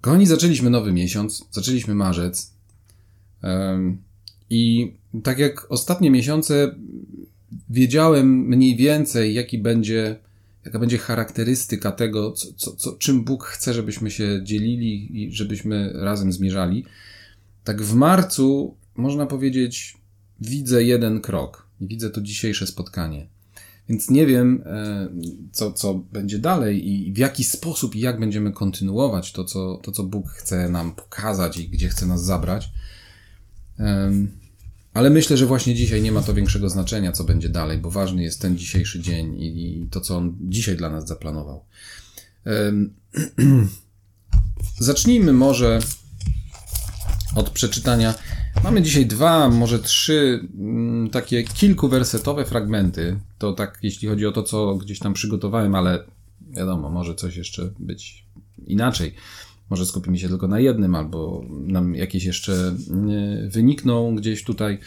Kochani, zaczęliśmy nowy miesiąc, zaczęliśmy marzec. I tak jak ostatnie miesiące, wiedziałem mniej więcej, jaki będzie, jaka będzie charakterystyka tego, co, co, co, czym Bóg chce, żebyśmy się dzielili i żebyśmy razem zmierzali. Tak w marcu, można powiedzieć, widzę jeden krok. Widzę to dzisiejsze spotkanie. Więc nie wiem, e, co, co będzie dalej i w jaki sposób i jak będziemy kontynuować to co, to, co Bóg chce nam pokazać i gdzie chce nas zabrać. Ale myślę, że właśnie dzisiaj nie ma to większego znaczenia, co będzie dalej, bo ważny jest ten dzisiejszy dzień i to, co On dzisiaj dla nas zaplanował. Zacznijmy może od przeczytania Mamy dzisiaj dwa, może trzy mm, takie kilkuwersetowe fragmenty. To tak, jeśli chodzi o to, co gdzieś tam przygotowałem, ale wiadomo, może coś jeszcze być inaczej. Może skupimy się tylko na jednym, albo nam jakieś jeszcze wynikną gdzieś tutaj.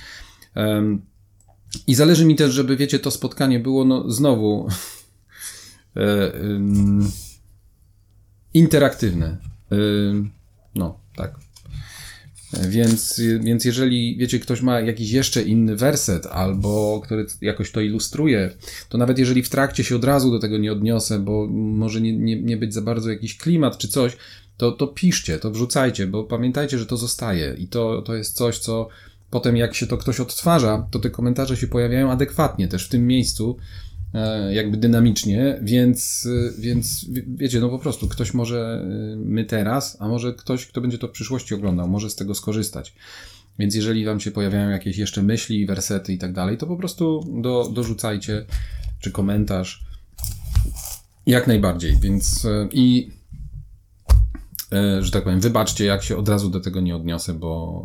I zależy mi też, żeby, wiecie, to spotkanie było no, znowu e, interaktywne. No, tak. Więc, więc jeżeli, wiecie, ktoś ma jakiś jeszcze inny werset, albo który jakoś to ilustruje, to nawet jeżeli w trakcie się od razu do tego nie odniosę, bo może nie, nie, nie być za bardzo jakiś klimat czy coś, to, to piszcie, to wrzucajcie, bo pamiętajcie, że to zostaje i to, to jest coś, co potem jak się to ktoś odtwarza, to te komentarze się pojawiają adekwatnie też w tym miejscu, jakby dynamicznie, więc, e, więc wiecie, no po prostu ktoś może e, my teraz, a może ktoś, kto będzie to w przyszłości oglądał, może z tego skorzystać. Więc jeżeli wam się pojawiają jakieś jeszcze myśli, wersety i tak dalej, to po prostu do, dorzucajcie, czy komentarz. Jak najbardziej, więc i że tak powiem, wybaczcie, jak się od razu do tego nie odniosę, bo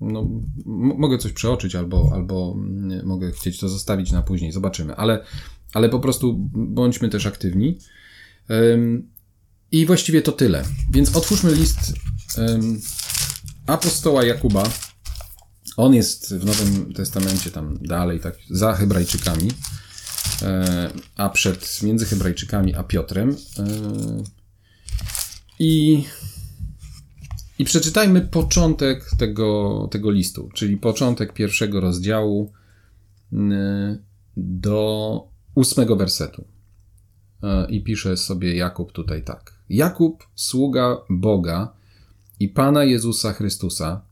no, mogę coś przeoczyć, albo, albo mm, mogę chcieć to zostawić na później, zobaczymy, ale, ale po prostu bądźmy też aktywni. I właściwie to tyle. Więc otwórzmy list apostoła Jakuba. On jest w Nowym Testamencie tam dalej, tak za Hebrajczykami, e, a przed między Hebrajczykami a Piotrem. E, I i przeczytajmy początek tego, tego listu, czyli początek pierwszego rozdziału mm, do ósmego wersetu. E, I pisze sobie Jakub tutaj tak. Jakub, sługa Boga i Pana Jezusa Chrystusa,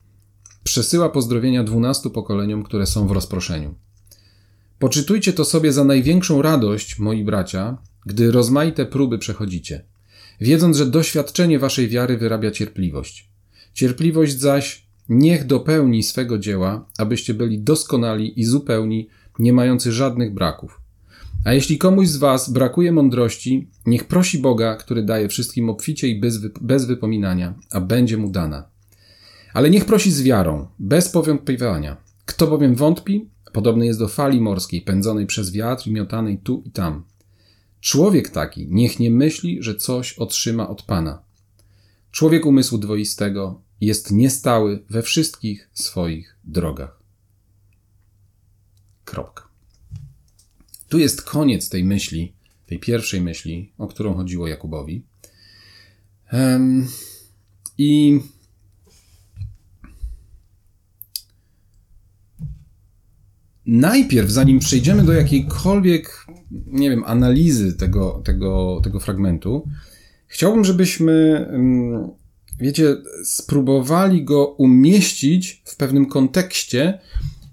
przesyła pozdrowienia dwunastu pokoleniom, które są w rozproszeniu. Poczytujcie to sobie za największą radość, moi bracia, gdy rozmaite próby przechodzicie, wiedząc, że doświadczenie waszej wiary wyrabia cierpliwość. Cierpliwość zaś niech dopełni swego dzieła, abyście byli doskonali i zupełni, nie mający żadnych braków. A jeśli komuś z Was brakuje mądrości, niech prosi Boga, który daje wszystkim obficie i bez, bez wypominania, a będzie mu dana. Ale niech prosi z wiarą, bez powątpiewania. Kto bowiem wątpi, podobny jest do fali morskiej, pędzonej przez wiatr i miotanej tu i tam. Człowiek taki niech nie myśli, że coś otrzyma od Pana. Człowiek umysłu dwoistego jest niestały we wszystkich swoich drogach. Kropka. Tu jest koniec tej myśli, tej pierwszej myśli, o którą chodziło Jakubowi. Um, I najpierw, zanim przejdziemy do jakiejkolwiek, nie wiem, analizy tego, tego, tego fragmentu, chciałbym, żebyśmy wiecie, spróbowali go umieścić w pewnym kontekście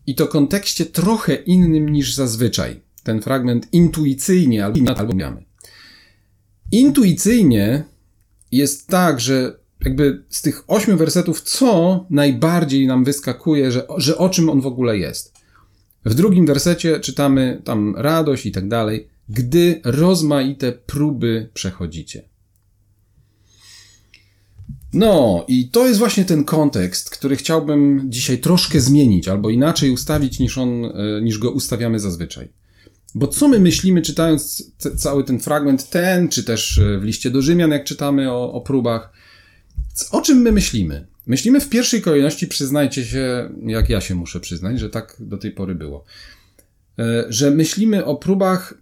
i to kontekście trochę innym niż zazwyczaj. Ten fragment intuicyjnie albo, albo miamy. Intuicyjnie jest tak, że jakby z tych ośmiu wersetów, co najbardziej nam wyskakuje, że, że o czym on w ogóle jest. W drugim wersecie czytamy tam radość i tak dalej, gdy rozmaite próby przechodzicie. No, i to jest właśnie ten kontekst, który chciałbym dzisiaj troszkę zmienić, albo inaczej ustawić niż on, e, niż go ustawiamy zazwyczaj. Bo co my myślimy, czytając cały ten fragment, ten, czy też e, w liście do Rzymian, jak czytamy o, o próbach, o czym my myślimy? Myślimy w pierwszej kolejności, przyznajcie się, jak ja się muszę przyznać, że tak do tej pory było, e, że myślimy o próbach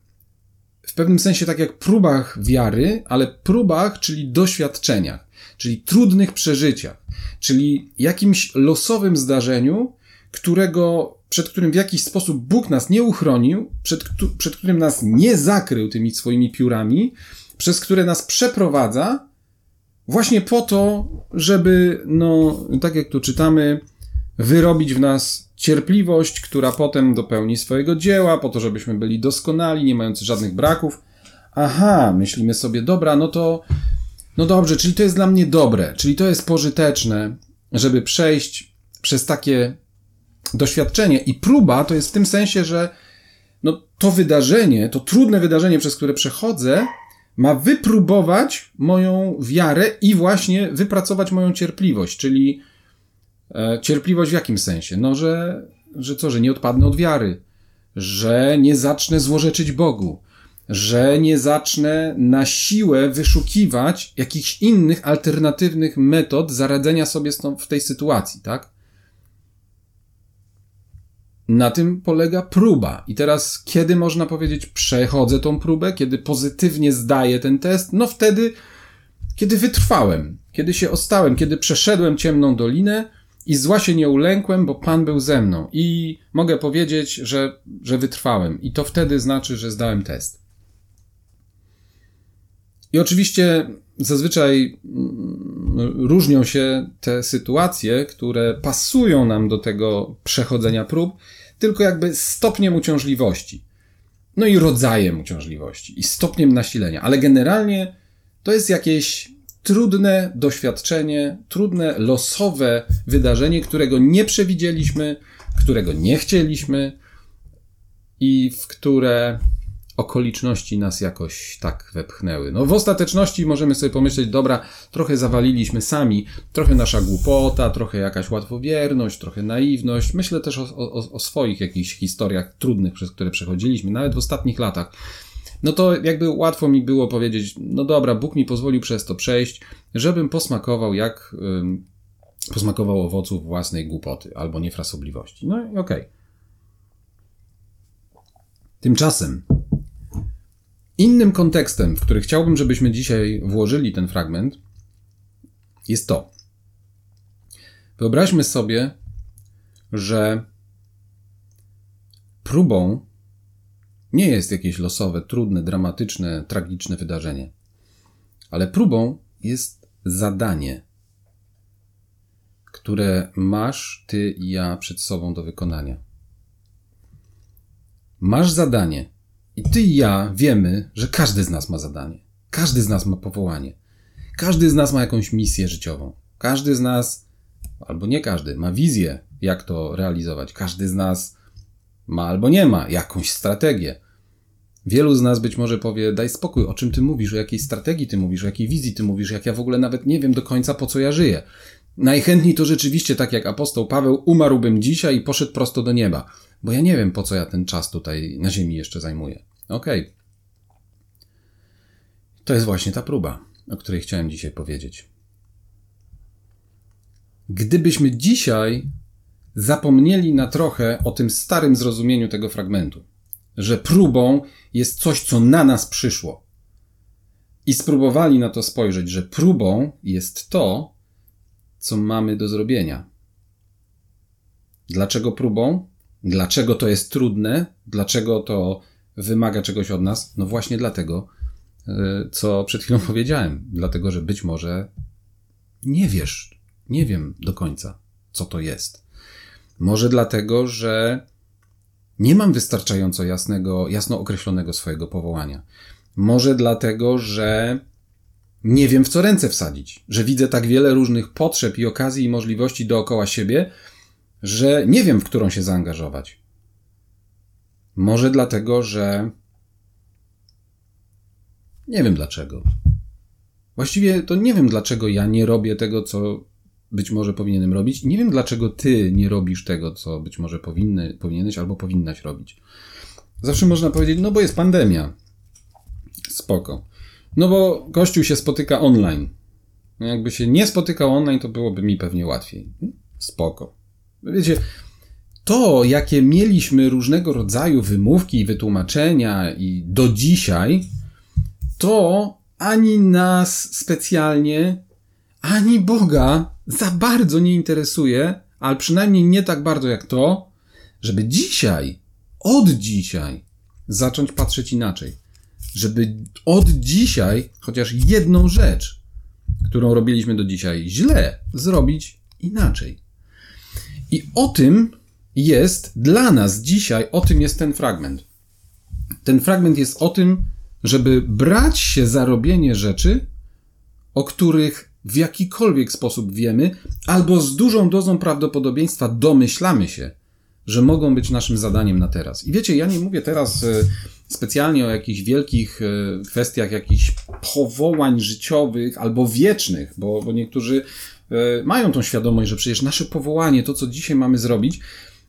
w pewnym sensie tak jak próbach wiary, ale próbach, czyli doświadczeniach, czyli trudnych przeżyciach, czyli jakimś losowym zdarzeniu, którego, przed którym w jakiś sposób Bóg nas nie uchronił, przed, przed którym nas nie zakrył tymi swoimi piórami, przez które nas przeprowadza, właśnie po to, żeby, no, tak jak tu czytamy, wyrobić w nas cierpliwość, która potem dopełni swojego dzieła, po to, żebyśmy byli doskonali, nie mający żadnych braków. Aha, myślimy sobie, dobra, no to, no dobrze, czyli to jest dla mnie dobre, czyli to jest pożyteczne, żeby przejść przez takie doświadczenie. I próba to jest w tym sensie, że no, to wydarzenie, to trudne wydarzenie, przez które przechodzę, ma wypróbować moją wiarę i właśnie wypracować moją cierpliwość, czyli e, cierpliwość w jakim sensie? No, że, że co, że nie odpadnę od wiary, że nie zacznę złorzeczyć Bogu, że nie zacznę na siłę wyszukiwać jakichś innych alternatywnych metod zaradzenia sobie w tej sytuacji, tak? Na tym polega próba. I teraz, kiedy można powiedzieć, przechodzę tą próbę, kiedy pozytywnie zdaję ten test? No wtedy, kiedy wytrwałem, kiedy się ostałem, kiedy przeszedłem ciemną dolinę i zła się nie ulękłem, bo Pan był ze mną. I mogę powiedzieć, że, że wytrwałem. I to wtedy znaczy, że zdałem test. I oczywiście zazwyczaj mm, różnią się te sytuacje, które pasują nam do tego przechodzenia prób, tylko jakby stopniem uciążliwości. No i rodzajem uciążliwości i stopniem nasilenia, ale generalnie to jest jakieś trudne doświadczenie, trudne losowe wydarzenie, którego nie przewidzieliśmy, którego nie chcieliśmy i w które okoliczności nas jakoś tak wepchnęły. No w ostateczności możemy sobie pomyśleć, dobra, trochę zawaliliśmy sami, trochę nasza głupota, trochę jakaś łatwowierność, trochę naiwność. Myślę też o, o, o swoich jakichś historiach trudnych, przez które przechodziliśmy, nawet w ostatnich latach. No to jakby łatwo mi było powiedzieć, no dobra, Bóg mi pozwolił przez to przejść, żebym posmakował jak ym, posmakował owoców własnej głupoty albo niefrasobliwości. No i okej. Okay. Tymczasem Innym kontekstem, w który chciałbym, żebyśmy dzisiaj włożyli ten fragment, jest to. Wyobraźmy sobie, że próbą nie jest jakieś losowe, trudne, dramatyczne, tragiczne wydarzenie, ale próbą jest zadanie, które masz ty i ja przed sobą do wykonania. Masz zadanie, i ty i ja wiemy, że każdy z nas ma zadanie. Każdy z nas ma powołanie. Każdy z nas ma jakąś misję życiową. Każdy z nas, albo nie każdy, ma wizję, jak to realizować. Każdy z nas ma albo nie ma jakąś strategię. Wielu z nas być może powie: Daj spokój, o czym ty mówisz, o jakiej strategii ty mówisz, o jakiej wizji ty mówisz, jak ja w ogóle nawet nie wiem do końca po co ja żyję. Najchętniej to rzeczywiście, tak jak apostoł Paweł, umarłbym dzisiaj i poszedł prosto do nieba, bo ja nie wiem po co ja ten czas tutaj na ziemi jeszcze zajmuję. Okej. Okay. To jest właśnie ta próba, o której chciałem dzisiaj powiedzieć. Gdybyśmy dzisiaj zapomnieli na trochę o tym starym zrozumieniu tego fragmentu, że próbą jest coś, co na nas przyszło, i spróbowali na to spojrzeć, że próbą jest to, co mamy do zrobienia. Dlaczego próbą? Dlaczego to jest trudne? Dlaczego to wymaga czegoś od nas? No właśnie dlatego, e, co przed chwilą powiedziałem. Dlatego, że być może nie wiesz, nie wiem do końca, co to jest. Może dlatego, że nie mam wystarczająco jasnego, jasno określonego swojego powołania. Może dlatego, że nie wiem w co ręce wsadzić, że widzę tak wiele różnych potrzeb i okazji i możliwości dookoła siebie, że nie wiem w którą się zaangażować. Może dlatego, że. Nie wiem dlaczego. Właściwie to nie wiem dlaczego ja nie robię tego, co być może powinienem robić. Nie wiem dlaczego ty nie robisz tego, co być może powinny, powinieneś albo powinnaś robić. Zawsze można powiedzieć, no bo jest pandemia. Spoko. No bo Kościół się spotyka online. No jakby się nie spotykał online, to byłoby mi pewnie łatwiej. Spoko. Wiecie, to, jakie mieliśmy różnego rodzaju wymówki i wytłumaczenia i do dzisiaj, to ani nas specjalnie, ani Boga za bardzo nie interesuje, ale przynajmniej nie tak bardzo jak to, żeby dzisiaj, od dzisiaj, zacząć patrzeć inaczej. Żeby od dzisiaj chociaż jedną rzecz, którą robiliśmy do dzisiaj źle, zrobić inaczej. I o tym jest dla nas dzisiaj, o tym jest ten fragment. Ten fragment jest o tym, żeby brać się za robienie rzeczy, o których w jakikolwiek sposób wiemy, albo z dużą dozą prawdopodobieństwa domyślamy się, że mogą być naszym zadaniem na teraz. I wiecie, ja nie mówię teraz e, specjalnie o jakichś wielkich e, kwestiach, jakichś powołań życiowych albo wiecznych, bo, bo niektórzy mają tą świadomość, że przecież nasze powołanie, to co dzisiaj mamy zrobić,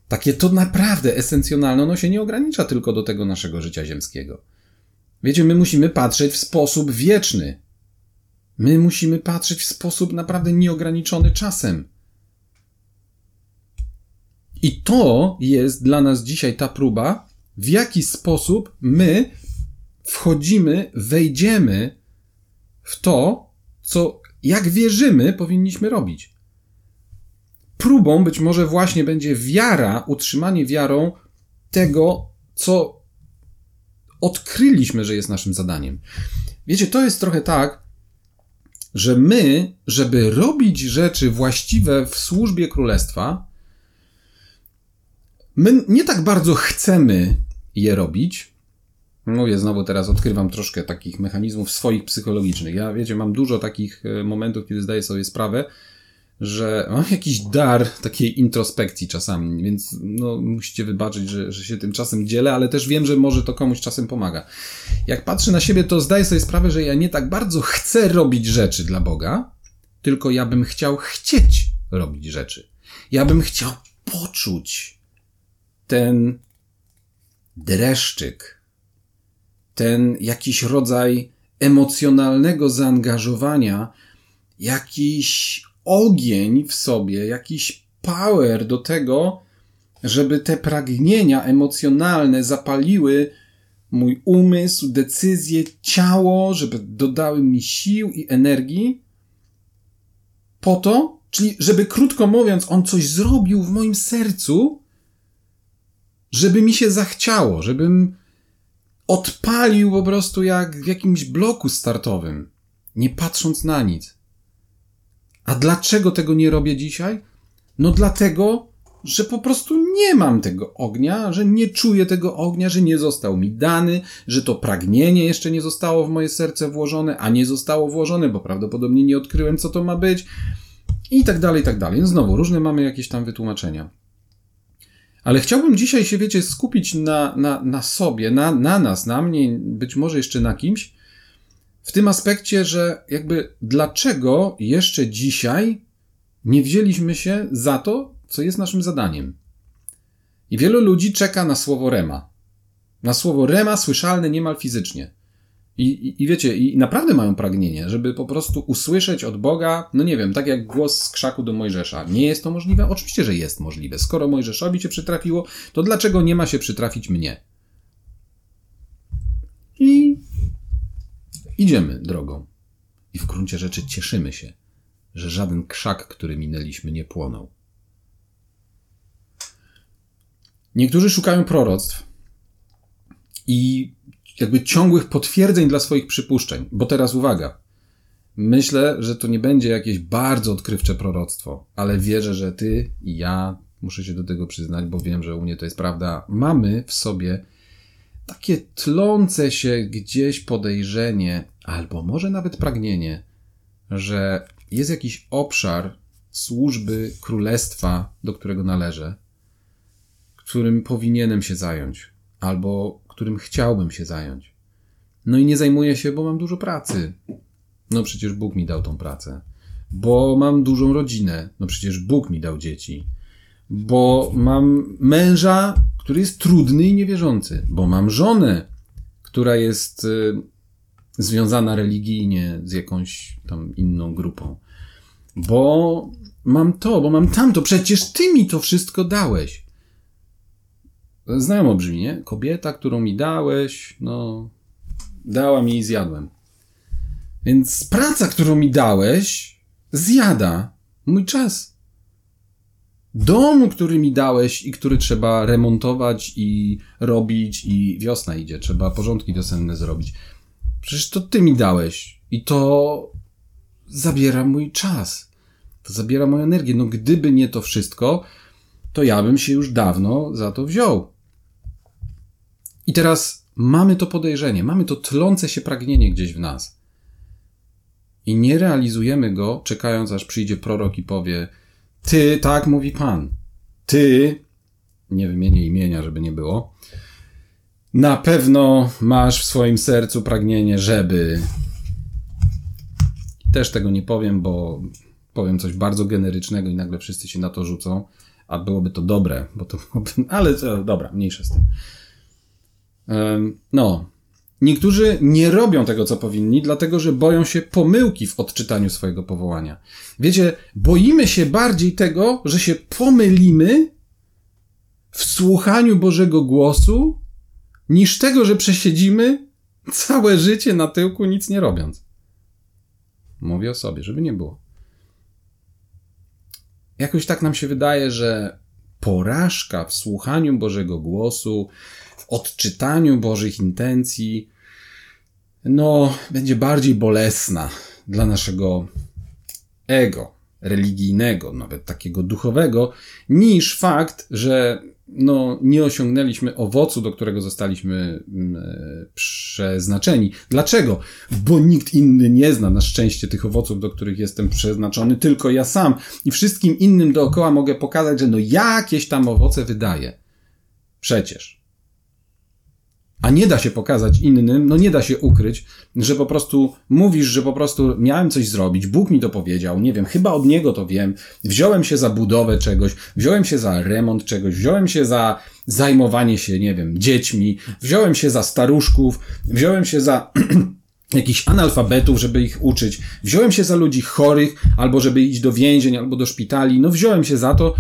takie to naprawdę esencjonalne, ono się nie ogranicza tylko do tego naszego życia ziemskiego. Wiecie, my musimy patrzeć w sposób wieczny. My musimy patrzeć w sposób naprawdę nieograniczony czasem. I to jest dla nas dzisiaj ta próba, w jaki sposób my wchodzimy, wejdziemy w to, co, jak wierzymy, powinniśmy robić. Próbą być może właśnie będzie wiara, utrzymanie wiarą tego, co odkryliśmy, że jest naszym zadaniem. Wiecie, to jest trochę tak, że my, żeby robić rzeczy właściwe w służbie królestwa, my nie tak bardzo chcemy je robić. Mówię znowu teraz, odkrywam troszkę takich mechanizmów swoich psychologicznych. Ja, wiecie, mam dużo takich e, momentów, kiedy zdaję sobie sprawę, że mam jakiś dar takiej introspekcji czasami, więc no, musicie wybaczyć, że, że się tym czasem dzielę, ale też wiem, że może to komuś czasem pomaga. Jak patrzę na siebie, to zdaję sobie sprawę, że ja nie tak bardzo chcę robić rzeczy dla Boga, tylko ja bym chciał chcieć robić rzeczy. Ja bym chciał poczuć ten dreszczyk, ten jakiś rodzaj emocjonalnego zaangażowania, jakiś ogień w sobie, jakiś power do tego, żeby te pragnienia emocjonalne zapaliły mój umysł, decyzje, ciało, żeby dodały mi sił i energii, po to, czyli żeby krótko mówiąc, on coś zrobił w moim sercu, żeby mi się zachciało, żebym odpalił po prostu jak w jakimś bloku startowym, nie patrząc na nic. A dlaczego tego nie robię dzisiaj? No dlatego, że po prostu nie mam tego ognia, że nie czuję tego ognia, że nie został mi dany, że to pragnienie jeszcze nie zostało w moje serce włożone, a nie zostało włożone, bo prawdopodobnie nie odkryłem, co to ma być. I tak dalej, i tak dalej. No znowu, różne mamy jakieś tam wytłumaczenia. Ale chciałbym dzisiaj się, wiecie, skupić na, na, na sobie, na, na nas, na mnie, być może jeszcze na kimś, w tym aspekcie, że jakby dlaczego jeszcze dzisiaj nie wzięliśmy się za to, co jest naszym zadaniem. I wielu ludzi czeka na słowo rema. Na słowo rema słyszalne niemal fizycznie. I, i, wiecie, i naprawdę mają pragnienie, żeby po prostu usłyszeć od Boga, no nie wiem, tak jak głos z krzaku do Mojżesza. Nie jest to możliwe? Oczywiście, że jest możliwe. Skoro Mojżeszowi się przytrafiło, to dlaczego nie ma się przytrafić mnie? I idziemy drogą. I w gruncie rzeczy cieszymy się, że żaden krzak, który minęliśmy, nie płonął. Niektórzy szukają proroctw i jakby ciągłych potwierdzeń dla swoich przypuszczeń. Bo teraz uwaga. Myślę, że to nie będzie jakieś bardzo odkrywcze proroctwo, ale wierzę, że ty i ja, muszę się do tego przyznać, bo wiem, że u mnie to jest prawda, mamy w sobie takie tlące się gdzieś podejrzenie, albo może nawet pragnienie, że jest jakiś obszar służby królestwa, do którego należę, którym powinienem się zająć, albo którym chciałbym się zająć. No i nie zajmuję się, bo mam dużo pracy. No przecież Bóg mi dał tą pracę. Bo mam dużą rodzinę. No przecież Bóg mi dał dzieci. Bo mam męża, który jest trudny i niewierzący. Bo mam żonę, która jest y, związana religijnie z jakąś tam inną grupą. Bo mam to, bo mam tamto. Przecież ty mi to wszystko dałeś. Znajomo brzmi, nie? Kobieta, którą mi dałeś, no, dała mi i zjadłem. Więc praca, którą mi dałeś, zjada mój czas. Dom, który mi dałeś i który trzeba remontować i robić i wiosna idzie, trzeba porządki wiosenne zrobić. Przecież to ty mi dałeś i to zabiera mój czas. To zabiera moją energię. No gdyby nie to wszystko, to ja bym się już dawno za to wziął. I teraz mamy to podejrzenie, mamy to tlące się pragnienie gdzieś w nas. I nie realizujemy go, czekając aż przyjdzie prorok i powie: Ty, tak mówi Pan, ty, nie wymienię imienia, żeby nie było, na pewno masz w swoim sercu pragnienie, żeby. Też tego nie powiem, bo powiem coś bardzo generycznego i nagle wszyscy się na to rzucą, a byłoby to dobre, bo to byłoby. Ale to, dobra, mniejsze z tym. No. Niektórzy nie robią tego, co powinni, dlatego że boją się pomyłki w odczytaniu swojego powołania. Wiecie, boimy się bardziej tego, że się pomylimy w słuchaniu Bożego głosu, niż tego, że przesiedzimy całe życie na tyłku, nic nie robiąc. Mówię o sobie, żeby nie było. Jakoś tak nam się wydaje, że porażka w słuchaniu Bożego głosu, w odczytaniu Bożych intencji, no, będzie bardziej bolesna dla naszego ego religijnego, nawet takiego duchowego, niż fakt, że no, nie osiągnęliśmy owocu, do którego zostaliśmy mm, e, przeznaczeni. Dlaczego? Bo nikt inny nie zna na szczęście tych owoców, do których jestem przeznaczony, tylko ja sam. I wszystkim innym dookoła mogę pokazać, że no jakieś tam owoce wydaje. Przecież. A nie da się pokazać innym, no nie da się ukryć, że po prostu mówisz, że po prostu miałem coś zrobić, Bóg mi to powiedział, nie wiem, chyba od Niego to wiem, wziąłem się za budowę czegoś, wziąłem się za remont czegoś, wziąłem się za zajmowanie się, nie wiem, dziećmi, wziąłem się za staruszków, wziąłem się za jakichś analfabetów, żeby ich uczyć, wziąłem się za ludzi chorych, albo żeby iść do więzień, albo do szpitali, no wziąłem się za to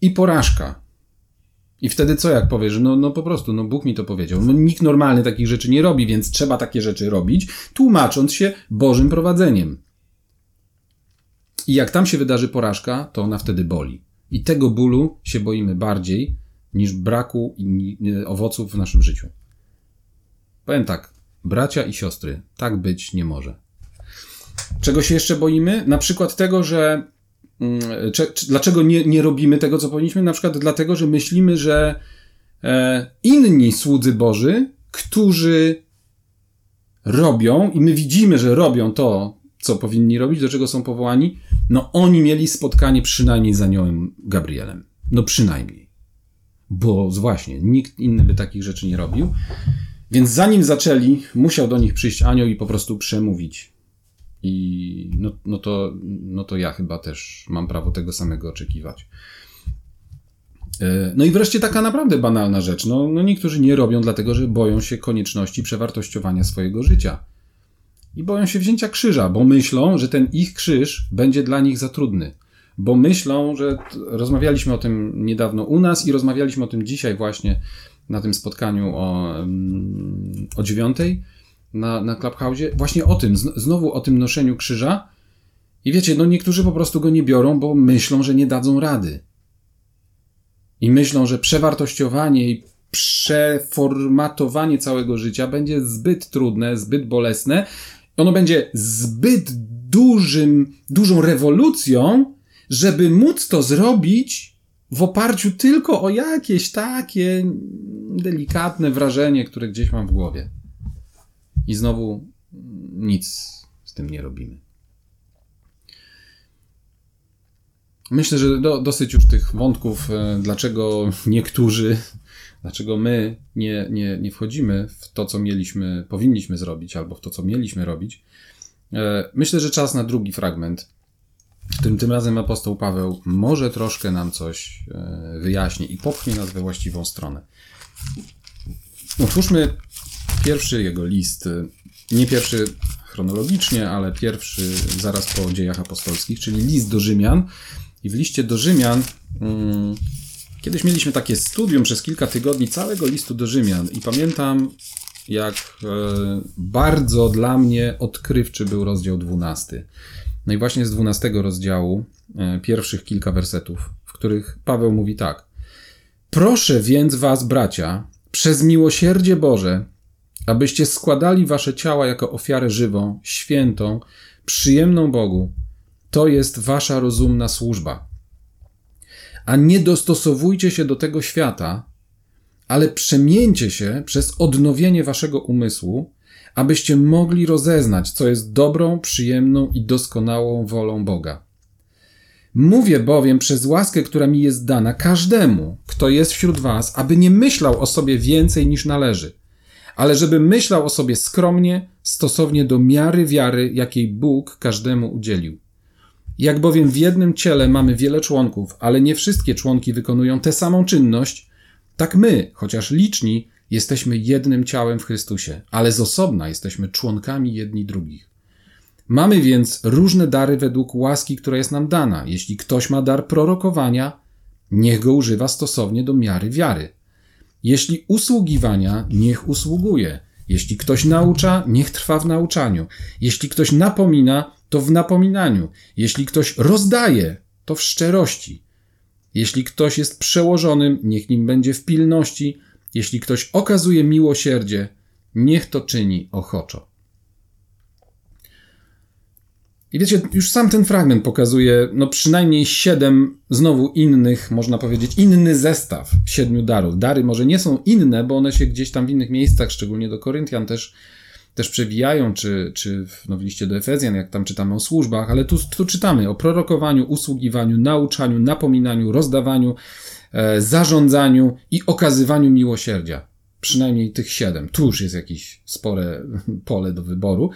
i porażka. I wtedy co jak powiesz, no, no po prostu, no Bóg mi to powiedział. No nikt normalny takich rzeczy nie robi, więc trzeba takie rzeczy robić, tłumacząc się Bożym prowadzeniem. I jak tam się wydarzy porażka, to ona wtedy boli. I tego bólu się boimy bardziej niż braku owoców w naszym życiu. Powiem tak, bracia i siostry, tak być nie może. Czego się jeszcze boimy? Na przykład tego, że czy, dlaczego nie, nie robimy tego, co powinniśmy? Na przykład dlatego, że myślimy, że e, inni słudzy Boży, którzy robią i my widzimy, że robią to, co powinni robić, do czego są powołani, no oni mieli spotkanie przynajmniej z aniołem Gabrielem. No przynajmniej. Bo właśnie, nikt inny by takich rzeczy nie robił. Więc zanim zaczęli, musiał do nich przyjść anioł i po prostu przemówić i no, no, to, no to ja chyba też mam prawo tego samego oczekiwać. E, no i wreszcie taka naprawdę banalna rzecz. No, no niektórzy nie robią dlatego, że boją się konieczności przewartościowania swojego życia. I boją się wzięcia krzyża, bo myślą, że ten ich krzyż będzie dla nich za trudny. Bo myślą, że rozmawialiśmy o tym niedawno u nas i rozmawialiśmy o tym dzisiaj właśnie na tym spotkaniu o, mm, o dziewiątej, na, na Clubhouse, właśnie o tym, znowu o tym noszeniu krzyża. I wiecie, no niektórzy po prostu go nie biorą, bo myślą, że nie dadzą rady. I myślą, że przewartościowanie i przeformatowanie całego życia będzie zbyt trudne, zbyt bolesne. Ono będzie zbyt dużym, dużą rewolucją, żeby móc to zrobić w oparciu tylko o jakieś takie delikatne wrażenie, które gdzieś mam w głowie. I znowu nic z tym nie robimy. Myślę, że do, dosyć już tych wątków, e, dlaczego niektórzy, dlaczego my nie, nie, nie wchodzimy w to, co mieliśmy, powinniśmy zrobić, albo w to, co mieliśmy robić. E, myślę, że czas na drugi fragment, w którym tym razem apostoł Paweł może troszkę nam coś e, wyjaśni i popchnie nas we właściwą stronę. Otwórzmy Pierwszy jego list, y, nie pierwszy chronologicznie, ale pierwszy zaraz po dziejach apostolskich, czyli list do Rzymian. I w liście do Rzymian, mm, Kiedyś mieliśmy takie studium przez kilka tygodni całego listu do Rzymian i pamiętam, jak e, bardzo dla mnie odkrywczy był rozdział 12. No i właśnie z 12 rozdziału, e, pierwszych kilka wersetów, w których Paweł mówi tak. Proszę więc was, bracia, przez miłosierdzie Boże, abyście składali wasze ciała jako ofiarę żywą, świętą, przyjemną Bogu. To jest wasza rozumna służba. A nie dostosowujcie się do tego świata, ale przemieńcie się przez odnowienie waszego umysłu, abyście mogli rozeznać, co jest dobrą, przyjemną i doskonałą wolą Boga. Mówię bowiem przez łaskę, która mi jest dana każdemu, kto jest wśród was, aby nie myślał o sobie więcej niż należy, ale żeby myślał o sobie skromnie, stosownie do miary wiary, jakiej Bóg każdemu udzielił. Jak bowiem w jednym ciele mamy wiele członków, ale nie wszystkie członki wykonują tę samą czynność, tak my, chociaż liczni, jesteśmy jednym ciałem w Chrystusie, ale z osobna jesteśmy członkami jedni drugich. Mamy więc różne dary według łaski, która jest nam dana. Jeśli ktoś ma dar prorokowania, niech go używa stosownie do miary wiary. Jeśli usługiwania, niech usługuje. Jeśli ktoś naucza, niech trwa w nauczaniu. Jeśli ktoś napomina, to w napominaniu. Jeśli ktoś rozdaje, to w szczerości. Jeśli ktoś jest przełożonym, niech nim będzie w pilności. Jeśli ktoś okazuje miłosierdzie, niech to czyni ochoczo. I wiecie, już sam ten fragment pokazuje, no przynajmniej siedem znowu innych, można powiedzieć, inny zestaw siedmiu darów. Dary może nie są inne, bo one się gdzieś tam w innych miejscach, szczególnie do Koryntian też, też przewijają, czy, czy w, no w liście do Efezjan, jak tam czytamy o służbach, ale tu, tu czytamy o prorokowaniu, usługiwaniu, nauczaniu, napominaniu, rozdawaniu, e, zarządzaniu i okazywaniu miłosierdzia. Przynajmniej tych siedem. Tu już jest jakieś spore pole do wyboru.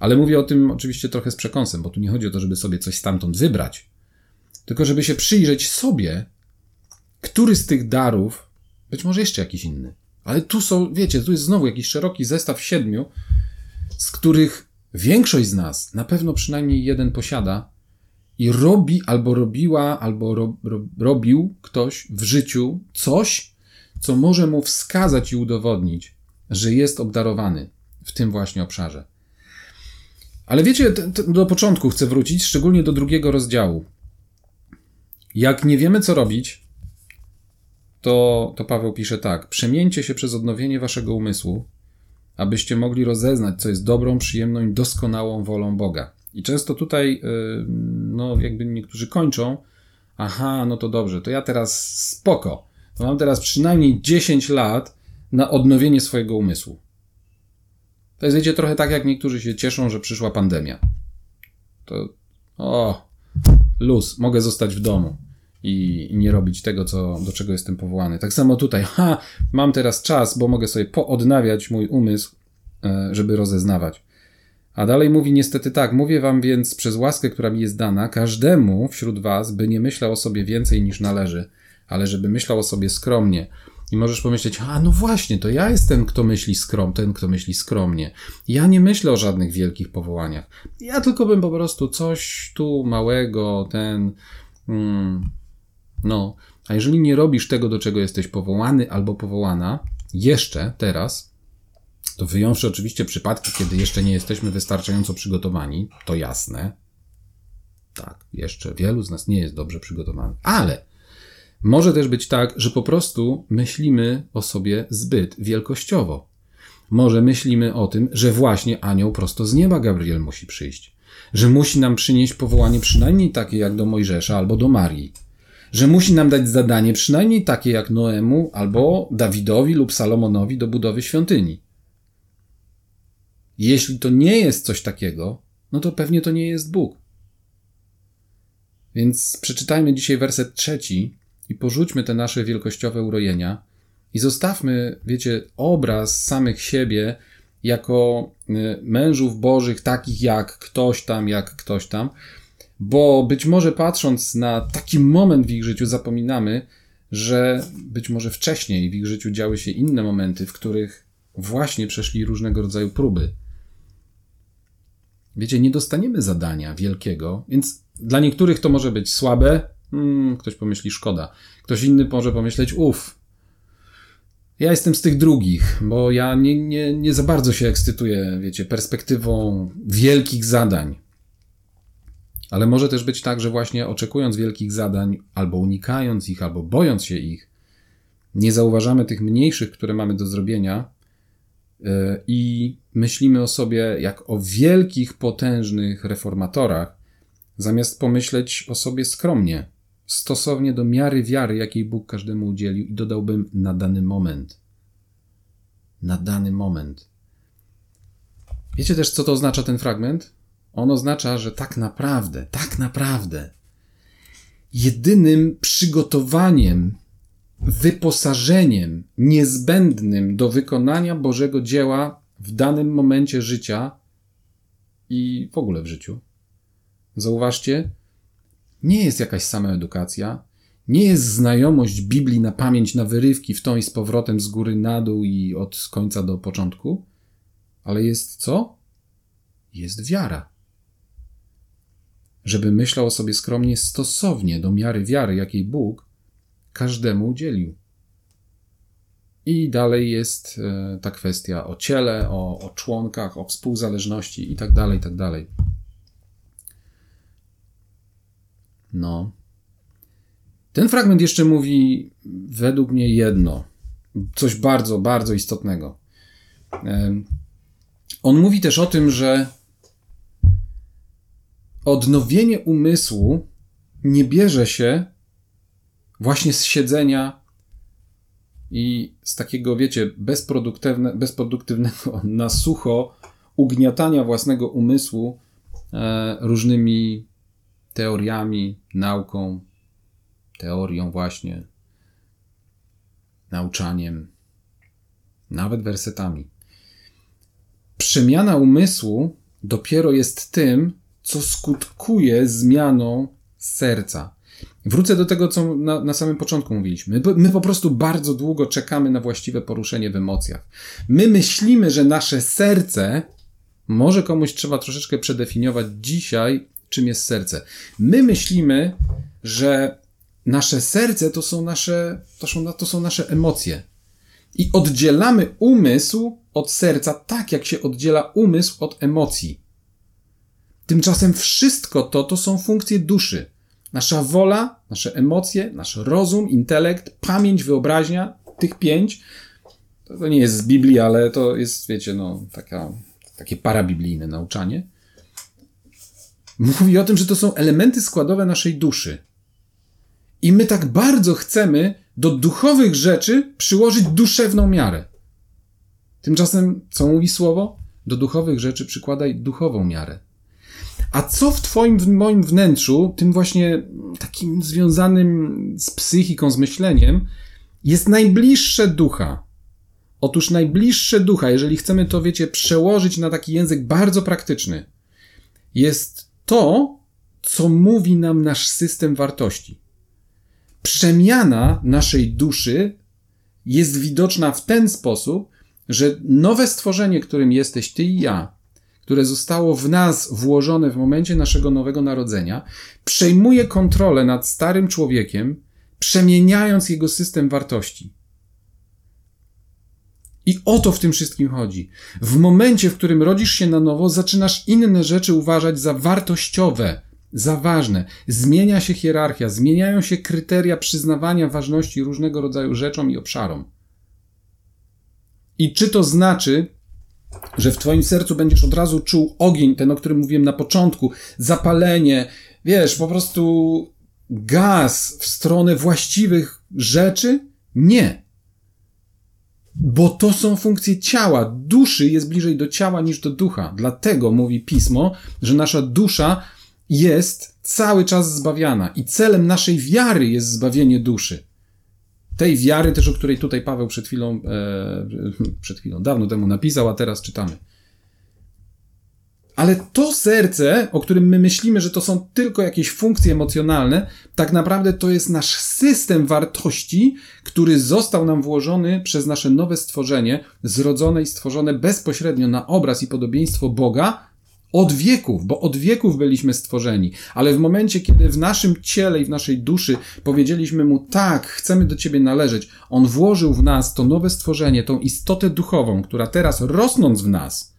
Ale mówię o tym oczywiście trochę z przekąsem, bo tu nie chodzi o to, żeby sobie coś stamtąd wybrać, tylko żeby się przyjrzeć sobie, który z tych darów, być może jeszcze jakiś inny, ale tu są, wiecie, tu jest znowu jakiś szeroki zestaw siedmiu, z których większość z nas na pewno przynajmniej jeden posiada i robi albo robiła, albo ro, ro, robił ktoś w życiu coś, co może mu wskazać i udowodnić, że jest obdarowany w tym właśnie obszarze. Ale wiecie, do początku chcę wrócić, szczególnie do drugiego rozdziału. Jak nie wiemy, co robić, to, to Paweł pisze tak: Przemieńcie się przez odnowienie waszego umysłu, abyście mogli rozeznać, co jest dobrą, przyjemną i doskonałą wolą Boga. I często tutaj, y, no, jakby niektórzy kończą, aha, no to dobrze, to ja teraz spoko. Mam teraz przynajmniej 10 lat na odnowienie swojego umysłu. To jest, wiecie, trochę tak, jak niektórzy się cieszą, że przyszła pandemia. To, o, luz, mogę zostać w domu i, i, nie robić tego, co, do czego jestem powołany. Tak samo tutaj, ha, mam teraz czas, bo mogę sobie poodnawiać mój umysł, e, żeby rozeznawać. A dalej mówi niestety tak, mówię wam więc przez łaskę, która mi jest dana, każdemu wśród was, by nie myślał o sobie więcej niż należy, ale żeby myślał o sobie skromnie, i możesz pomyśleć, a no właśnie, to ja jestem, kto myśli skrom, ten, kto myśli skromnie. Ja nie myślę o żadnych wielkich powołaniach. Ja tylko bym po prostu coś tu małego, ten. Mm, no, a jeżeli nie robisz tego, do czego jesteś powołany albo powołana, jeszcze teraz, to wyjąwszy oczywiście przypadki, kiedy jeszcze nie jesteśmy wystarczająco przygotowani, to jasne. Tak, jeszcze wielu z nas nie jest dobrze przygotowanych, ale może też być tak, że po prostu myślimy o sobie zbyt wielkościowo. Może myślimy o tym, że właśnie anioł prosto z nieba Gabriel musi przyjść. Że musi nam przynieść powołanie przynajmniej takie jak do Mojżesza albo do Marii. Że musi nam dać zadanie przynajmniej takie jak Noemu albo Dawidowi lub Salomonowi do budowy świątyni. Jeśli to nie jest coś takiego, no to pewnie to nie jest Bóg. Więc przeczytajmy dzisiaj werset trzeci i porzućmy te nasze wielkościowe urojenia i zostawmy, wiecie, obraz samych siebie jako y, mężów bożych, takich jak ktoś tam, jak ktoś tam, bo być może patrząc na taki moment w ich życiu, zapominamy, że być może wcześniej w ich życiu działy się inne momenty, w których właśnie przeszli różnego rodzaju próby. Wiecie, nie dostaniemy zadania wielkiego, więc dla niektórych to może być słabe, Hmm, ktoś pomyśli szkoda. Ktoś inny może pomyśleć, uff, ja jestem z tych drugich, bo ja nie, nie, nie za bardzo się ekscytuję, wiecie, perspektywą wielkich zadań. Ale może też być tak, że właśnie oczekując wielkich zadań, albo unikając ich, albo bojąc się ich, nie zauważamy tych mniejszych, które mamy do zrobienia e, i myślimy o sobie jak o wielkich, potężnych reformatorach, zamiast pomyśleć o sobie skromnie, stosownie do miary wiary, jakiej Bóg każdemu udzielił, i dodałbym na dany moment. Na dany moment. Wiecie też, co to oznacza ten fragment? On oznacza, że tak naprawdę, tak naprawdę, jedynym przygotowaniem, wyposażeniem niezbędnym do wykonania Bożego dzieła w danym momencie życia i w ogóle w życiu. Zauważcie, nie jest jakaś sama edukacja, nie jest znajomość Biblii na pamięć, na wyrywki w tą i z powrotem z góry na dół i od końca do początku, ale jest co? Jest wiara. Żeby myślał o sobie skromnie stosownie do miary wiary, jakiej Bóg każdemu udzielił. I dalej jest e, ta kwestia o ciele, o, o członkach, o współzależności itd., tak itd. Tak no. Ten fragment jeszcze mówi według mnie jedno, coś bardzo, bardzo istotnego. On mówi też o tym, że odnowienie umysłu nie bierze się właśnie z siedzenia i z takiego, wiecie, bezproduktywne, bezproduktywnego na sucho ugniatania własnego umysłu e, różnymi teoriami, nauką, teorią właśnie, nauczaniem, nawet wersetami. Przemiana umysłu dopiero jest tym, co skutkuje zmianą serca. Wrócę do tego, co na, na samym początku mówiliśmy. My, my, po prostu bardzo długo czekamy na właściwe poruszenie w emocjach. My myślimy, że nasze serce, może komuś trzeba troszeczkę przedefiniować dzisiaj, czym jest serce. My myślimy, że nasze serce to są nasze, to są, to są nasze emocje. I oddzielamy umysł od serca tak, jak się oddziela umysł od emocji. Tymczasem wszystko to to są funkcje duszy. Nasza wola, nasze emocje, nasz rozum, intelekt, pamięć, wyobraźnia, tych pięć. To, nie jest z Biblii, ale to jest, wiecie, no, taka, takie parabiblijne nauczanie mówi o tym, że to są elementy składowe naszej duszy. I my tak bardzo chcemy do duchowych rzeczy przyłożyć duszewną miarę. Tymczasem, co mówi słowo? Do duchowych rzeczy przykładaj duchową miarę. A co w Twoim, w moim wnętrzu, tym właśnie takim związanym z psychiką, z myśleniem, jest najbliższe ducha? Otóż najbliższe ducha, jeżeli chcemy to, wiecie, przełożyć na taki język bardzo praktyczny, jest to, co mówi nam nasz system wartości. Przemiana naszej duszy jest widoczna w ten sposób, że nowe stworzenie, którym jesteś ty i ja, które zostało w nas włożone w momencie naszego nowego narodzenia, przejmuje kontrolę nad starym człowiekiem, przemieniając jego system wartości. I o to w tym wszystkim chodzi. W momencie, w którym rodzisz się na nowo, zaczynasz inne rzeczy uważać za wartościowe, za ważne. Zmienia się hierarchia, zmieniają się kryteria przyznawania ważności różnego rodzaju rzeczom i obszarom. I czy to znaczy, że w Twoim sercu będziesz od razu czuł ogień, ten, o którym mówiłem na początku, zapalenie, wiesz, po prostu gaz w stronę właściwych rzeczy? Nie. Bo to są funkcje ciała. Duszy jest bliżej do ciała niż do ducha. Dlatego mówi pismo, że nasza dusza jest cały czas zbawiana i celem naszej wiary jest zbawienie duszy. Tej wiary też, o której tutaj Paweł przed chwilą, e, przed chwilą, dawno temu napisał, a teraz czytamy. Ale to serce, o którym my myślimy, że to są tylko jakieś funkcje emocjonalne, tak naprawdę to jest nasz system wartości, który został nam włożony przez nasze nowe stworzenie, zrodzone i stworzone bezpośrednio na obraz i podobieństwo Boga, Od wieków, bo od wieków byliśmy stworzeni, ale w momencie, kiedy w naszym ciele i w naszej duszy powiedzieliśmy mu tak, chcemy do ciebie należeć, on włożył w nas to nowe stworzenie, tą istotę duchową, która teraz rosnąc w nas,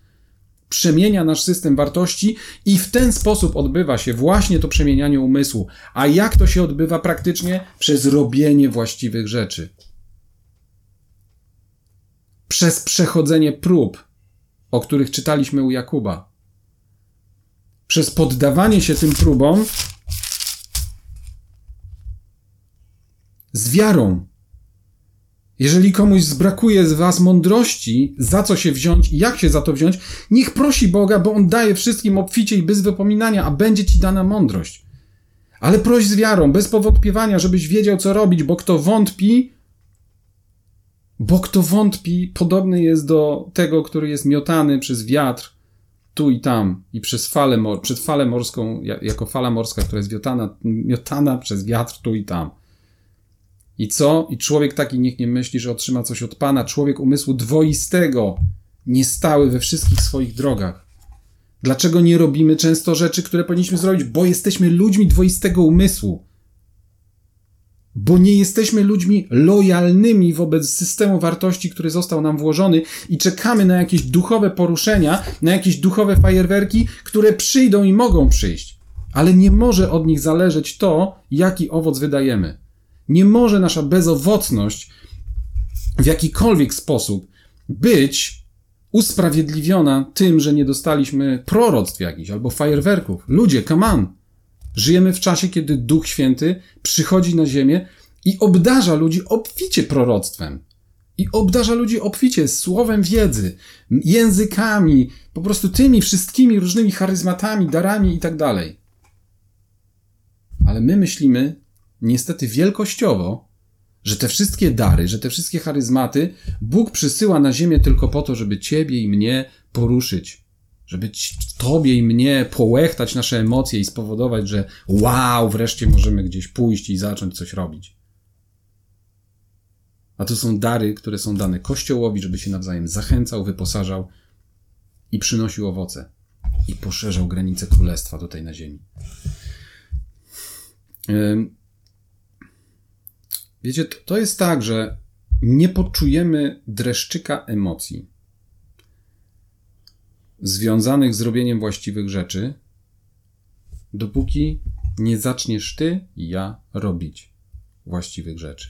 przemienia nasz system wartości i w ten sposób odbywa się właśnie to przemienianie umysłu. A jak to się odbywa praktycznie? Przez robienie właściwych rzeczy. Przez przechodzenie prób, o których czytaliśmy u Jakuba. Przez poddawanie się tym próbom z wiarą, jeżeli komuś zbrakuje z was mądrości, za co się wziąć i jak się za to wziąć, niech prosi Boga, bo On daje wszystkim obficie i bez wypominania, a będzie ci dana mądrość. Ale proś z wiarą, bez powątpiewania, żebyś wiedział, co robić, bo kto wątpi, bo kto wątpi, podobny jest do tego, który jest miotany przez wiatr tu i tam i przez falę, mor przed falę morską, jako fala morska, która jest miotana, miotana przez wiatr tu i tam. I co? I człowiek taki niech nie myśli, że otrzyma coś od Pana. Człowiek umysłu dwoistego, niestały we wszystkich swoich drogach. Dlaczego nie robimy często rzeczy, które powinniśmy zrobić? Bo jesteśmy ludźmi dwoistego umysłu. Bo nie jesteśmy ludźmi lojalnymi wobec systemu wartości, który został nam włożony i czekamy na jakieś duchowe poruszenia, na jakieś duchowe fajerwerki, które przyjdą i mogą przyjść. Ale nie może od nich zależeć to, jaki owoc wydajemy. Nie może nasza bezowocność w jakikolwiek sposób być usprawiedliwiona tym, że nie dostaliśmy proroctw jakichś albo fajerwerków. Ludzie, come on! Żyjemy w czasie, kiedy Duch Święty przychodzi na ziemię i obdarza ludzi obficie proroctwem. I obdarza ludzi obficie słowem wiedzy, językami, po prostu tymi wszystkimi różnymi charyzmatami, darami i tak dalej. Ale my myślimy, niestety wielkościowo, że te wszystkie dary, że te wszystkie charyzmaty Bóg przysyła na ziemię tylko po to, żeby ciebie i mnie poruszyć. Żeby tobie i mnie połechtać nasze emocje i spowodować, że wow, wreszcie możemy gdzieś pójść i zacząć coś robić. A to są dary, które są dane Kościołowi, żeby się nawzajem zachęcał, wyposażał i przynosił owoce. I poszerzał granice królestwa tutaj na ziemi. Wiecie, to jest tak, że nie poczujemy dreszczyka emocji związanych z robieniem właściwych rzeczy, dopóki nie zaczniesz ty i ja robić właściwych rzeczy.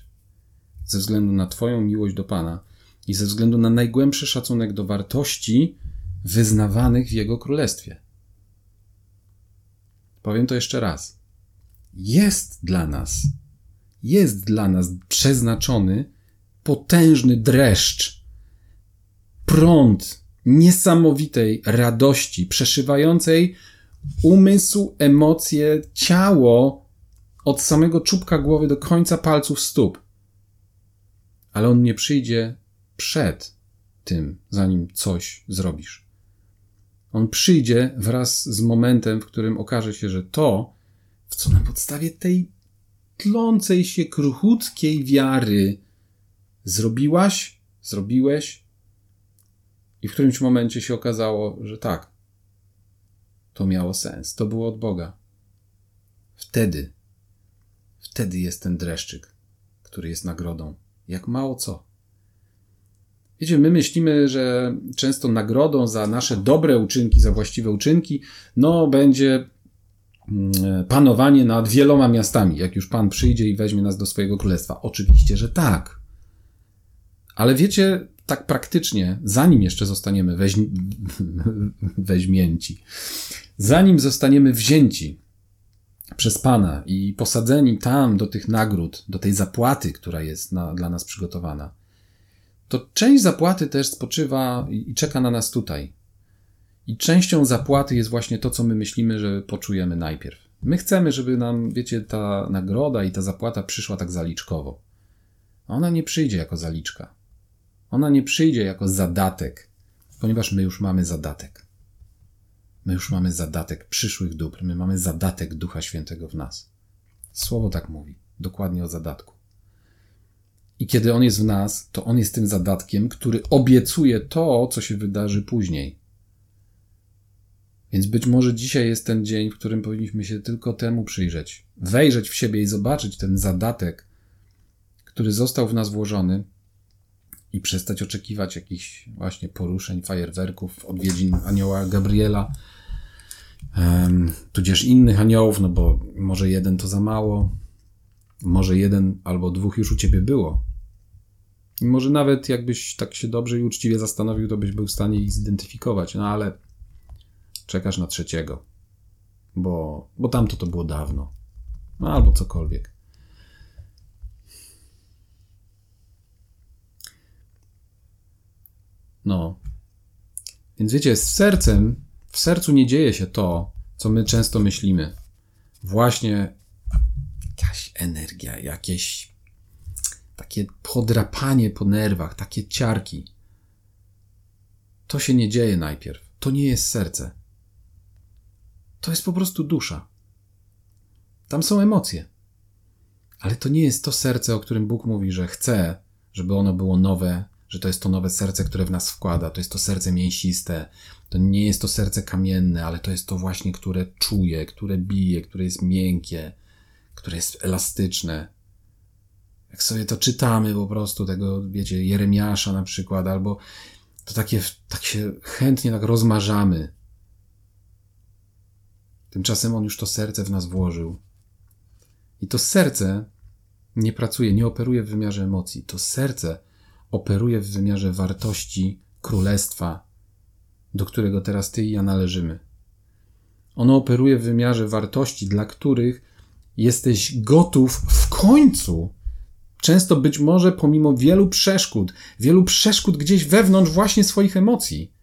Ze względu na Twoją miłość do Pana i ze względu na najgłębszy szacunek do wartości wyznawanych w Jego królestwie. Powiem to jeszcze raz. Jest dla nas jest dla nas przeznaczony potężny dreszcz, prąd niesamowitej radości, przeszywającej umysł, emocje, ciało od samego czubka głowy do końca palców stóp. Ale on nie przyjdzie przed tym, zanim coś zrobisz. On przyjdzie wraz z momentem, w którym okaże się, że to, w co na podstawie tej tlącej się kruchutkiej wiary zrobiłaś, zrobiłeś i w którymś momencie się okazało, że tak, to miało sens, to było od Boga. Wtedy, wtedy jest ten dreszczyk, który jest nagrodą. Jak mało co. Wiecie, my myślimy, że często nagrodą za nasze dobre uczynki, za właściwe uczynki, no będzie panowanie nad wieloma miastami, jak już Pan przyjdzie i weźmie nas do swojego królestwa. Oczywiście, że tak. Ale wiecie, tak praktycznie, zanim jeszcze zostaniemy weź... weźmięci, zanim zostaniemy wzięci przez Pana i posadzeni tam do tych nagród, do tej zapłaty, która jest na, dla nas przygotowana, to część zapłaty też spoczywa i czeka na nas tutaj, i częścią zapłaty jest właśnie to, co my myślimy, że poczujemy najpierw. My chcemy, żeby nam, wiecie, ta nagroda i ta zapłata przyszła tak zaliczkowo. Ona nie przyjdzie jako zaliczka. Ona nie przyjdzie jako zadatek, ponieważ my już mamy zadatek. My już mamy zadatek przyszłych dóbr, my mamy zadatek Ducha Świętego w nas. Słowo tak mówi, dokładnie o zadatku. I kiedy on jest w nas, to on jest tym zadatkiem, który obiecuje to, co się wydarzy później. Więc być może dzisiaj jest ten dzień, w którym powinniśmy się tylko temu przyjrzeć, wejrzeć w siebie i zobaczyć ten zadatek, który został w nas włożony i przestać oczekiwać jakichś właśnie poruszeń, fajerwerków, odwiedzin anioła Gabriela, tudzież innych aniołów, no bo może jeden to za mało, może jeden albo dwóch już u ciebie było. I może nawet jakbyś tak się dobrze i uczciwie zastanowił, to byś był w stanie ich zidentyfikować, no ale czekasz na trzeciego, bo, bo tamto to było dawno, no albo cokolwiek. No. Więc wiecie, z sercem, w sercu nie dzieje się to, co my często myślimy. Właśnie jakaś energia, jakieś takie podrapanie po nerwach, takie ciarki. To się nie dzieje najpierw. To nie jest serce. To jest po prostu dusza. Tam są emocje. Ale to nie jest to serce, o którym Bóg mówi, że chce, żeby ono było nowe, że to jest to nowe serce, które w nas wkłada. To jest to serce mięsiste. To nie jest to serce kamienne, ale to jest to właśnie, które czuje, które bije, które jest miękkie, które jest elastyczne. Jak sobie to czytamy po prostu, tego, wiecie, Jeremiasza na przykład, albo to takie, tak się chętnie tak rozmarzamy. Tymczasem on już to serce w nas włożył. I to serce nie pracuje, nie operuje w wymiarze emocji. To serce operuje w wymiarze wartości królestwa, do którego teraz ty i ja należymy. Ono operuje w wymiarze wartości, dla których jesteś gotów w końcu, często być może pomimo wielu przeszkód, wielu przeszkód gdzieś wewnątrz właśnie swoich emocji,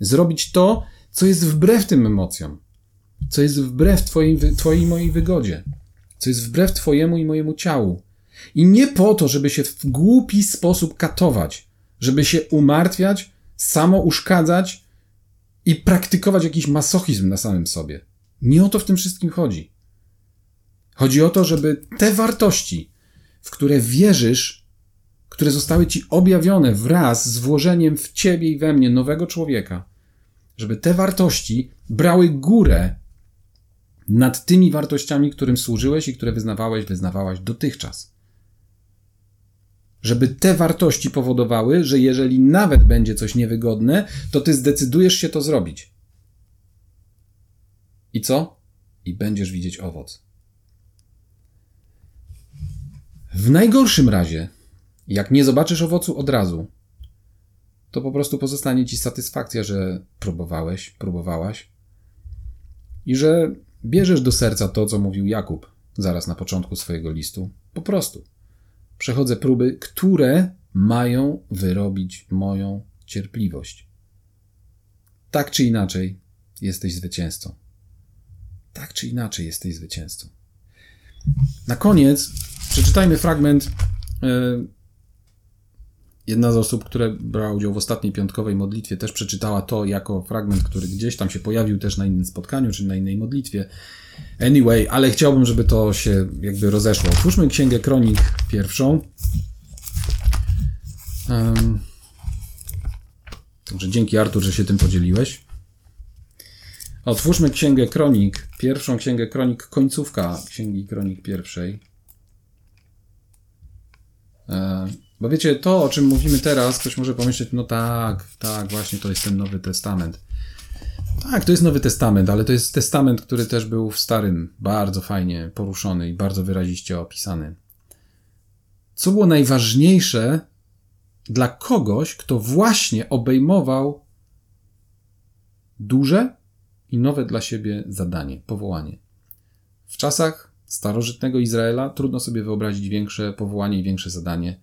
zrobić to, co jest wbrew tym emocjom, co jest wbrew twojej, twojej i mojej wygodzie, co jest wbrew Twojemu i mojemu ciału, i nie po to, żeby się w głupi sposób katować, żeby się umartwiać, samo uszkadzać i praktykować jakiś masochizm na samym sobie. Nie o to w tym wszystkim chodzi. Chodzi o to, żeby te wartości, w które wierzysz, które zostały ci objawione wraz z włożeniem w ciebie i we mnie nowego człowieka, żeby te wartości brały górę nad tymi wartościami, którym służyłeś i które wyznawałeś, wyznawałaś dotychczas żeby te wartości powodowały, że jeżeli nawet będzie coś niewygodne, to ty zdecydujesz się to zrobić. I co? I będziesz widzieć owoc. W najgorszym razie, jak nie zobaczysz owocu od razu, to po prostu pozostanie ci satysfakcja, że próbowałeś, próbowałaś i że bierzesz do serca to, co mówił Jakub zaraz na początku swojego listu. Po prostu przechodzę próby, które mają wyrobić moją cierpliwość. Tak czy inaczej, jesteś zwycięzcą. Tak czy inaczej, jesteś zwycięzcą. Na koniec przeczytajmy fragment. Jedna z osób, które brała udział w ostatniej piątkowej modlitwie, też przeczytała to jako fragment, który gdzieś tam się pojawił też na innym spotkaniu czy na innej modlitwie. Anyway, ale chciałbym, żeby to się jakby rozeszło. Otwórzmy Księgę Kronik pierwszą. Um, także dzięki Artur, że się tym podzieliłeś. Otwórzmy Księgę Kronik, pierwszą Księgę Kronik, końcówka Księgi Kronik pierwszej. E, bo wiecie, to o czym mówimy teraz, ktoś może pomyśleć, no tak, tak, właśnie to jest ten Nowy Testament. Tak, to jest Nowy Testament, ale to jest testament, który też był w Starym bardzo fajnie poruszony i bardzo wyraziście opisany. Co było najważniejsze dla kogoś, kto właśnie obejmował duże i nowe dla siebie zadanie, powołanie. W czasach starożytnego Izraela trudno sobie wyobrazić większe powołanie i większe zadanie,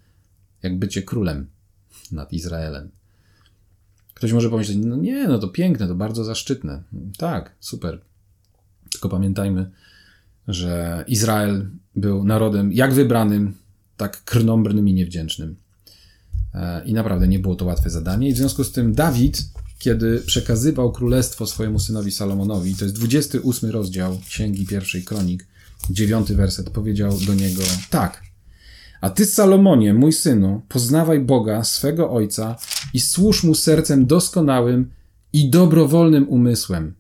jak bycie królem nad Izraelem. Ktoś może pomyśleć, no nie, no to piękne, to bardzo zaszczytne. Tak, super. Tylko pamiętajmy, że Izrael był narodem jak wybranym, tak krnąbrnym i niewdzięcznym. E, I naprawdę nie było to łatwe zadanie. I w związku z tym Dawid, kiedy przekazywał królestwo swojemu synowi Salomonowi, to jest 28 rozdział Księgi Pierwszej Kronik, dziewiąty werset, powiedział do niego tak. A ty, Salomonie, mój synu, poznawaj Boga, swego ojca i służ mu sercem doskonałym i dobrowolnym umysłem.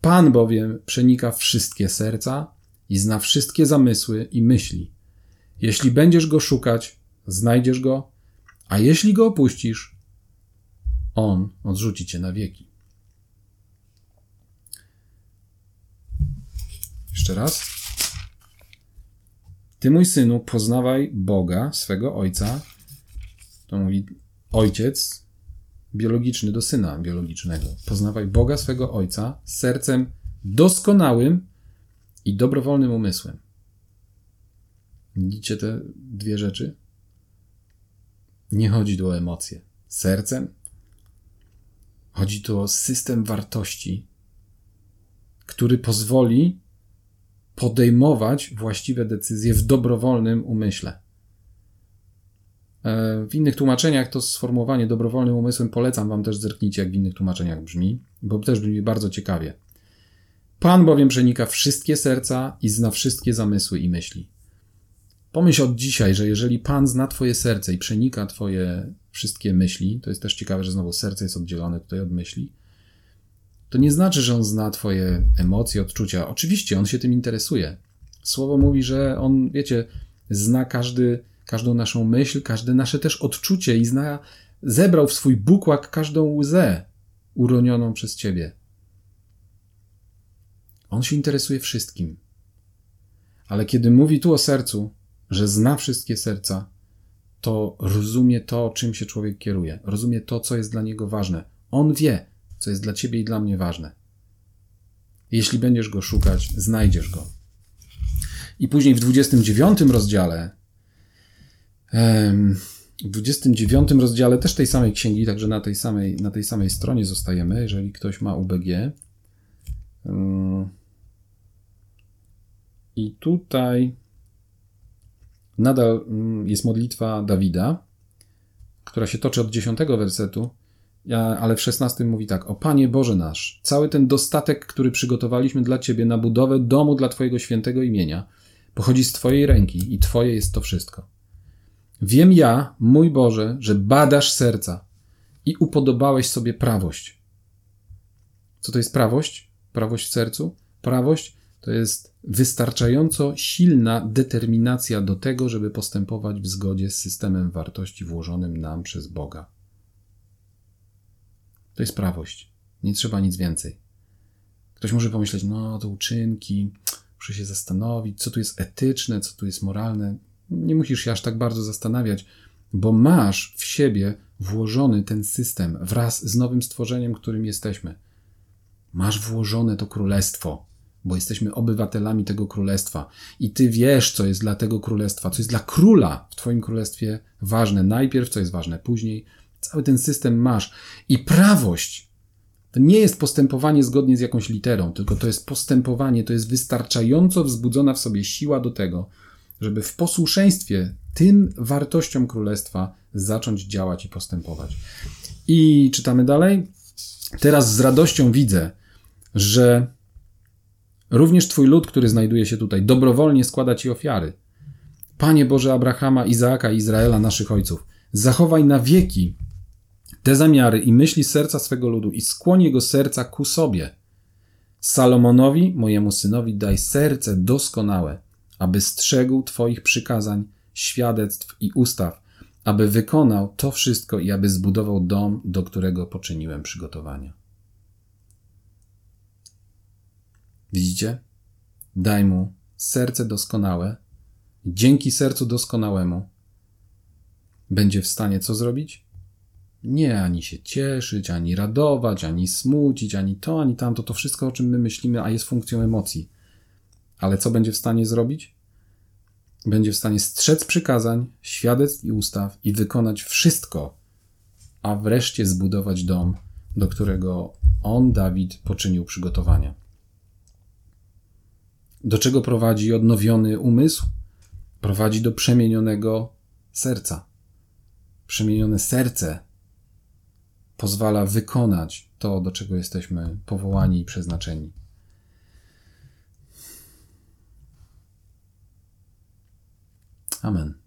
Pan bowiem przenika wszystkie serca i zna wszystkie zamysły i myśli. Jeśli będziesz go szukać, znajdziesz go, a jeśli go opuścisz, on odrzuci cię na wieki. Jeszcze raz. Ty, mój synu, poznawaj Boga, swego ojca. To mówi ojciec biologiczny do syna biologicznego. Poznawaj Boga, swego ojca, sercem doskonałym i dobrowolnym umysłem. Widzicie te dwie rzeczy? Nie chodzi tu o emocje. Sercem chodzi tu o system wartości, który pozwoli podejmować właściwe decyzje w dobrowolnym umyśle. E, w innych tłumaczeniach to sformułowanie dobrowolnym umysłem polecam wam też zerknijcie, jak w innych tłumaczeniach brzmi, bo też brzmi bardzo ciekawie. Pan bowiem przenika wszystkie serca i zna wszystkie zamysły i myśli. Pomyśl od dzisiaj, że jeżeli Pan zna Twoje serce i przenika Twoje wszystkie myśli, to jest też ciekawe, że znowu serce jest oddzielone tutaj od myśli, to nie znaczy, że On zna Twoje emocje, odczucia. Oczywiście On się tym interesuje. Słowo mówi, że On, wiecie, zna każdy, każdą naszą myśl, każde nasze też odczucie i zna, zebrał w swój bukłak każdą łzę uronioną przez Ciebie. On się interesuje wszystkim. Ale kiedy mówi tu o sercu, że zna wszystkie serca, to rozumie to, czym się człowiek kieruje, rozumie to, co jest dla niego ważne. On wie, co jest dla ciebie i dla mnie ważne. Jeśli będziesz go szukać, znajdziesz go. I później w 29 rozdziale, w 29 rozdziale też tej samej księgi, także na tej samej, na tej samej stronie zostajemy, jeżeli ktoś ma UBG. I tutaj nadal mm, jest modlitwa Dawida, która się toczy od 10 wersetu, ale w 16 mówi tak: O Panie Boże nasz, cały ten dostatek, który przygotowaliśmy dla Ciebie na budowę domu dla Twojego świętego imienia, pochodzi z Twojej ręki i Twoje jest to wszystko. Wiem ja, mój Boże, że badasz serca i upodobałeś sobie prawość. Co to jest prawość? Prawość w sercu? Prawość to jest wystarczająco silna determinacja do tego, żeby postępować w zgodzie z systemem wartości włożonym nam przez Boga. To jest prawość. Nie trzeba nic więcej. Ktoś może pomyśleć, no to uczynki, muszę się zastanowić, co tu jest etyczne, co tu jest moralne. Nie musisz się aż tak bardzo zastanawiać, bo masz w siebie włożony ten system wraz z nowym stworzeniem, którym jesteśmy. Masz włożone to królestwo bo jesteśmy obywatelami tego królestwa i ty wiesz, co jest dla tego królestwa, co jest dla króla w twoim królestwie ważne. Najpierw, co jest ważne, później. Cały ten system masz. I prawość to nie jest postępowanie zgodnie z jakąś literą, tylko to jest postępowanie, to jest wystarczająco wzbudzona w sobie siła do tego, żeby w posłuszeństwie tym wartościom królestwa zacząć działać i postępować. I czytamy dalej. Teraz z radością widzę, że Również Twój lud, który znajduje się tutaj, dobrowolnie składa Ci ofiary. Panie Boże Abrahama, Izaaka Izraela, naszych ojców, zachowaj na wieki te zamiary i myśli serca swego ludu i skłoń jego serca ku sobie. Salomonowi, mojemu synowi, daj serce doskonałe, aby strzegł Twoich przykazań, świadectw i ustaw, aby wykonał to wszystko i aby zbudował dom, do którego poczyniłem przygotowania. Widzicie? Daj mu serce doskonałe. Dzięki sercu doskonałemu będzie w stanie co zrobić? Nie ani się cieszyć, ani radować, ani smucić, ani to, ani tamto. To wszystko, o czym my myślimy, a jest funkcją emocji. Ale co będzie w stanie zrobić? Będzie w stanie strzec przykazań, świadectw i ustaw i wykonać wszystko, a wreszcie zbudować dom, do którego on, Dawid, poczynił przygotowania. Do czego prowadzi odnowiony umysł? Prowadzi do przemienionego serca. Przemienione serce pozwala wykonać to, do czego jesteśmy powołani i przeznaczeni. Amen.